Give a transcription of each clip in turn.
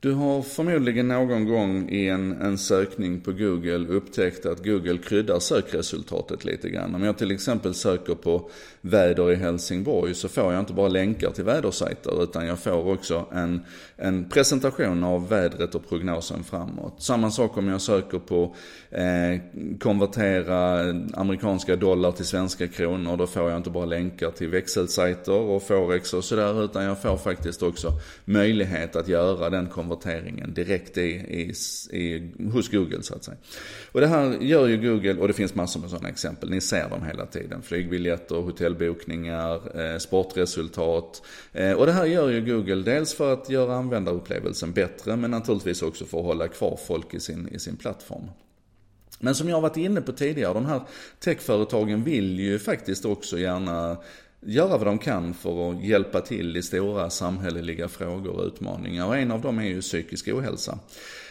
Du har förmodligen någon gång i en, en sökning på Google upptäckt att Google kryddar sökresultatet lite grann. Om jag till exempel söker på väder i Helsingborg så får jag inte bara länkar till vädersajter utan jag får också en, en presentation av vädret och prognosen framåt. Samma sak om jag söker på eh, konvertera amerikanska dollar till svenska kronor. Då får jag inte bara länkar till växelsajter och forex och sådär utan jag får faktiskt också möjlighet att göra den konverteringen konverteringen direkt i, i, i, hos Google så att säga. Och det här gör ju Google, och det finns massor med sådana exempel, ni ser dem hela tiden. Flygbiljetter, hotellbokningar, eh, sportresultat. Eh, och det här gör ju Google dels för att göra användarupplevelsen bättre, men naturligtvis också för att hålla kvar folk i sin, i sin plattform. Men som jag varit inne på tidigare, de här techföretagen vill ju faktiskt också gärna göra vad de kan för att hjälpa till i stora samhälleliga frågor och utmaningar. Och en av dem är ju psykisk ohälsa.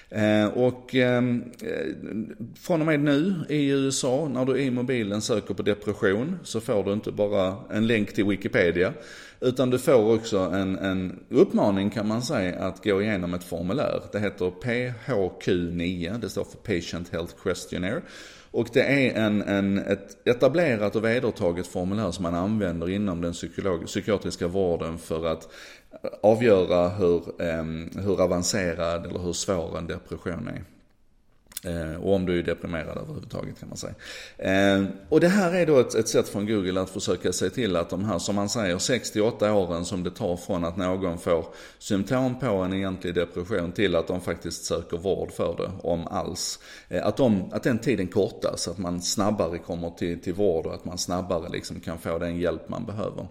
Eh, och ehm, eh, från och med nu i USA, när du i mobilen söker på depression, så får du inte bara en länk till Wikipedia. Utan du får också en, en uppmaning kan man säga att gå igenom ett formulär. Det heter PHQ9, det står för Patient Health Questionnaire. Och det är en, en, ett etablerat och vedertaget formulär som man använder inom den psykiatriska vården för att avgöra hur, ehm, hur avancerad eller hur svår en depression är. Eh, och om du är deprimerad överhuvudtaget kan man säga. Eh, och det här är då ett, ett sätt från Google att försöka se till att de här, som man säger, 68 åren som det tar från att någon får symptom på en egentlig depression till att de faktiskt söker vård för det, om alls. Eh, att, de, att den tiden kortas, att man snabbare kommer till, till vård och att man snabbare liksom kan få den hjälp man behöver.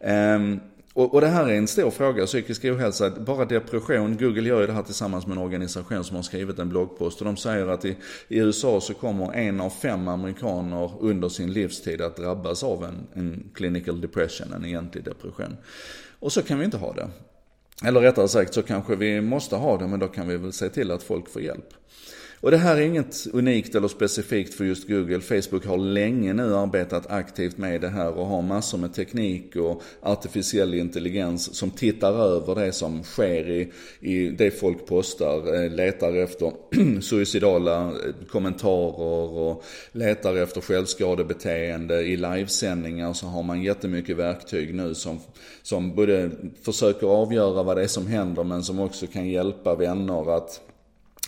Ehm, och, och, det här är en stor fråga, psykisk ohälsa. Bara depression, Google gör ju det här tillsammans med en organisation som har skrivit en bloggpost. Och de säger att i, i USA så kommer en av fem amerikaner under sin livstid att drabbas av en, en clinical depression, en egentlig depression. Och så kan vi inte ha det. Eller rättare sagt så kanske vi måste ha det, men då kan vi väl se till att folk får hjälp. Och det här är inget unikt eller specifikt för just Google. Facebook har länge nu arbetat aktivt med det här och har massor med teknik och artificiell intelligens som tittar över det som sker i, i det folk postar. Eh, letar efter suicidala eh, kommentarer och letar efter självskadebeteende. I livesändningar så har man jättemycket verktyg nu som, som både försöker avgöra vad det är som händer men som också kan hjälpa vänner att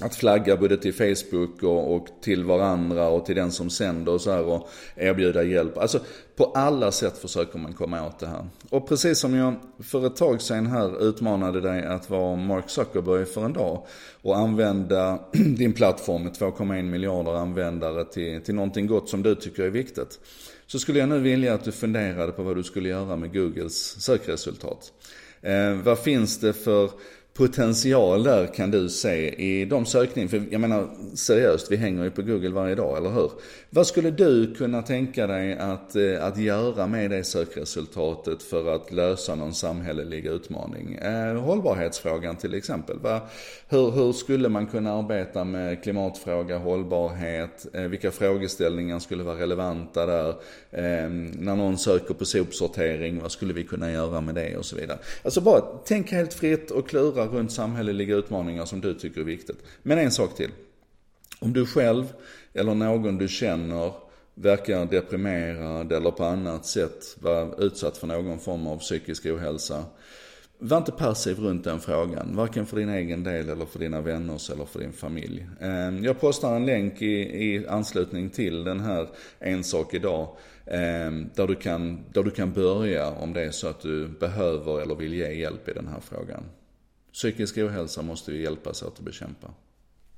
att flagga både till Facebook och, och, till varandra och till den som sänder och så här och erbjuda hjälp. Alltså på alla sätt försöker man komma åt det här. Och precis som jag för ett tag sedan här utmanade dig att vara Mark Zuckerberg för en dag och använda din plattform med 2,1 miljarder användare till, till någonting gott som du tycker är viktigt. Så skulle jag nu vilja att du funderade på vad du skulle göra med Googles sökresultat. Eh, vad finns det för potential där kan du se i de sökningar, för jag menar seriöst, vi hänger ju på Google varje dag, eller hur? Vad skulle du kunna tänka dig att, eh, att göra med det sökresultatet för att lösa någon samhällelig utmaning? Eh, hållbarhetsfrågan till exempel. Va? Hur, hur skulle man kunna arbeta med klimatfråga, hållbarhet? Eh, vilka frågeställningar skulle vara relevanta där? Ehm, när någon söker på sopsortering, vad skulle vi kunna göra med det och så vidare. Alltså bara tänk helt fritt och klura runt samhälleliga utmaningar som du tycker är viktigt. Men en sak till. Om du själv eller någon du känner verkar deprimerad eller på annat sätt vara utsatt för någon form av psykisk ohälsa. Var inte passiv runt den frågan, varken för din egen del eller för dina vänners eller för din familj. Ehm, jag postar en länk i, i anslutning till den här En sak idag, ehm, där du, kan, där du kan börja om det är så att du behöver eller vill ge hjälp i den här frågan. Psykisk ohälsa måste vi hjälpas åt att bekämpa.